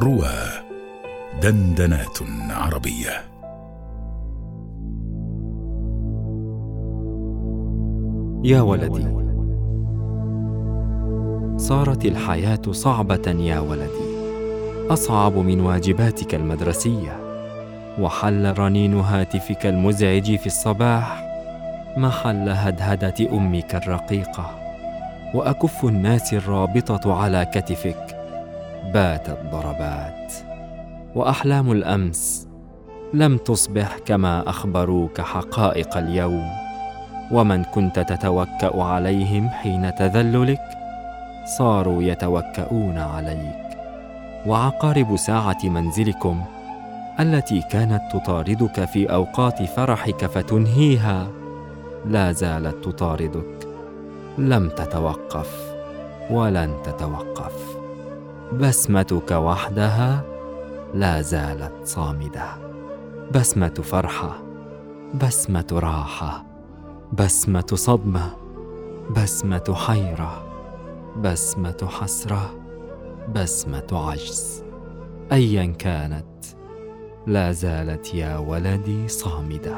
روى دندنات عربية. يا ولدي صارت الحياة صعبة يا ولدي. أصعب من واجباتك المدرسية. وحل رنين هاتفك المزعج في الصباح. محل هدهدة أمك الرقيقة؟ وأكف الناس الرابطة على كتفك. باتت ضربات وأحلام الأمس لم تصبح كما أخبروك حقائق اليوم. ومن كنت تتوكأ عليهم حين تذللك صاروا يتوكؤون عليك. وعقارب ساعة منزلكم التي كانت تطاردك في أوقات فرحك فتنهيها لا زالت تطاردك. لم تتوقف ولن تتوقف. بسمتك وحدها لا زالت صامدة. بسمة فرحة بسمة راحة بسمة صدمة بسمة حيرة بسمة حسرة بسمة عجز. ايا كانت لا زالت يا ولدي صامدة.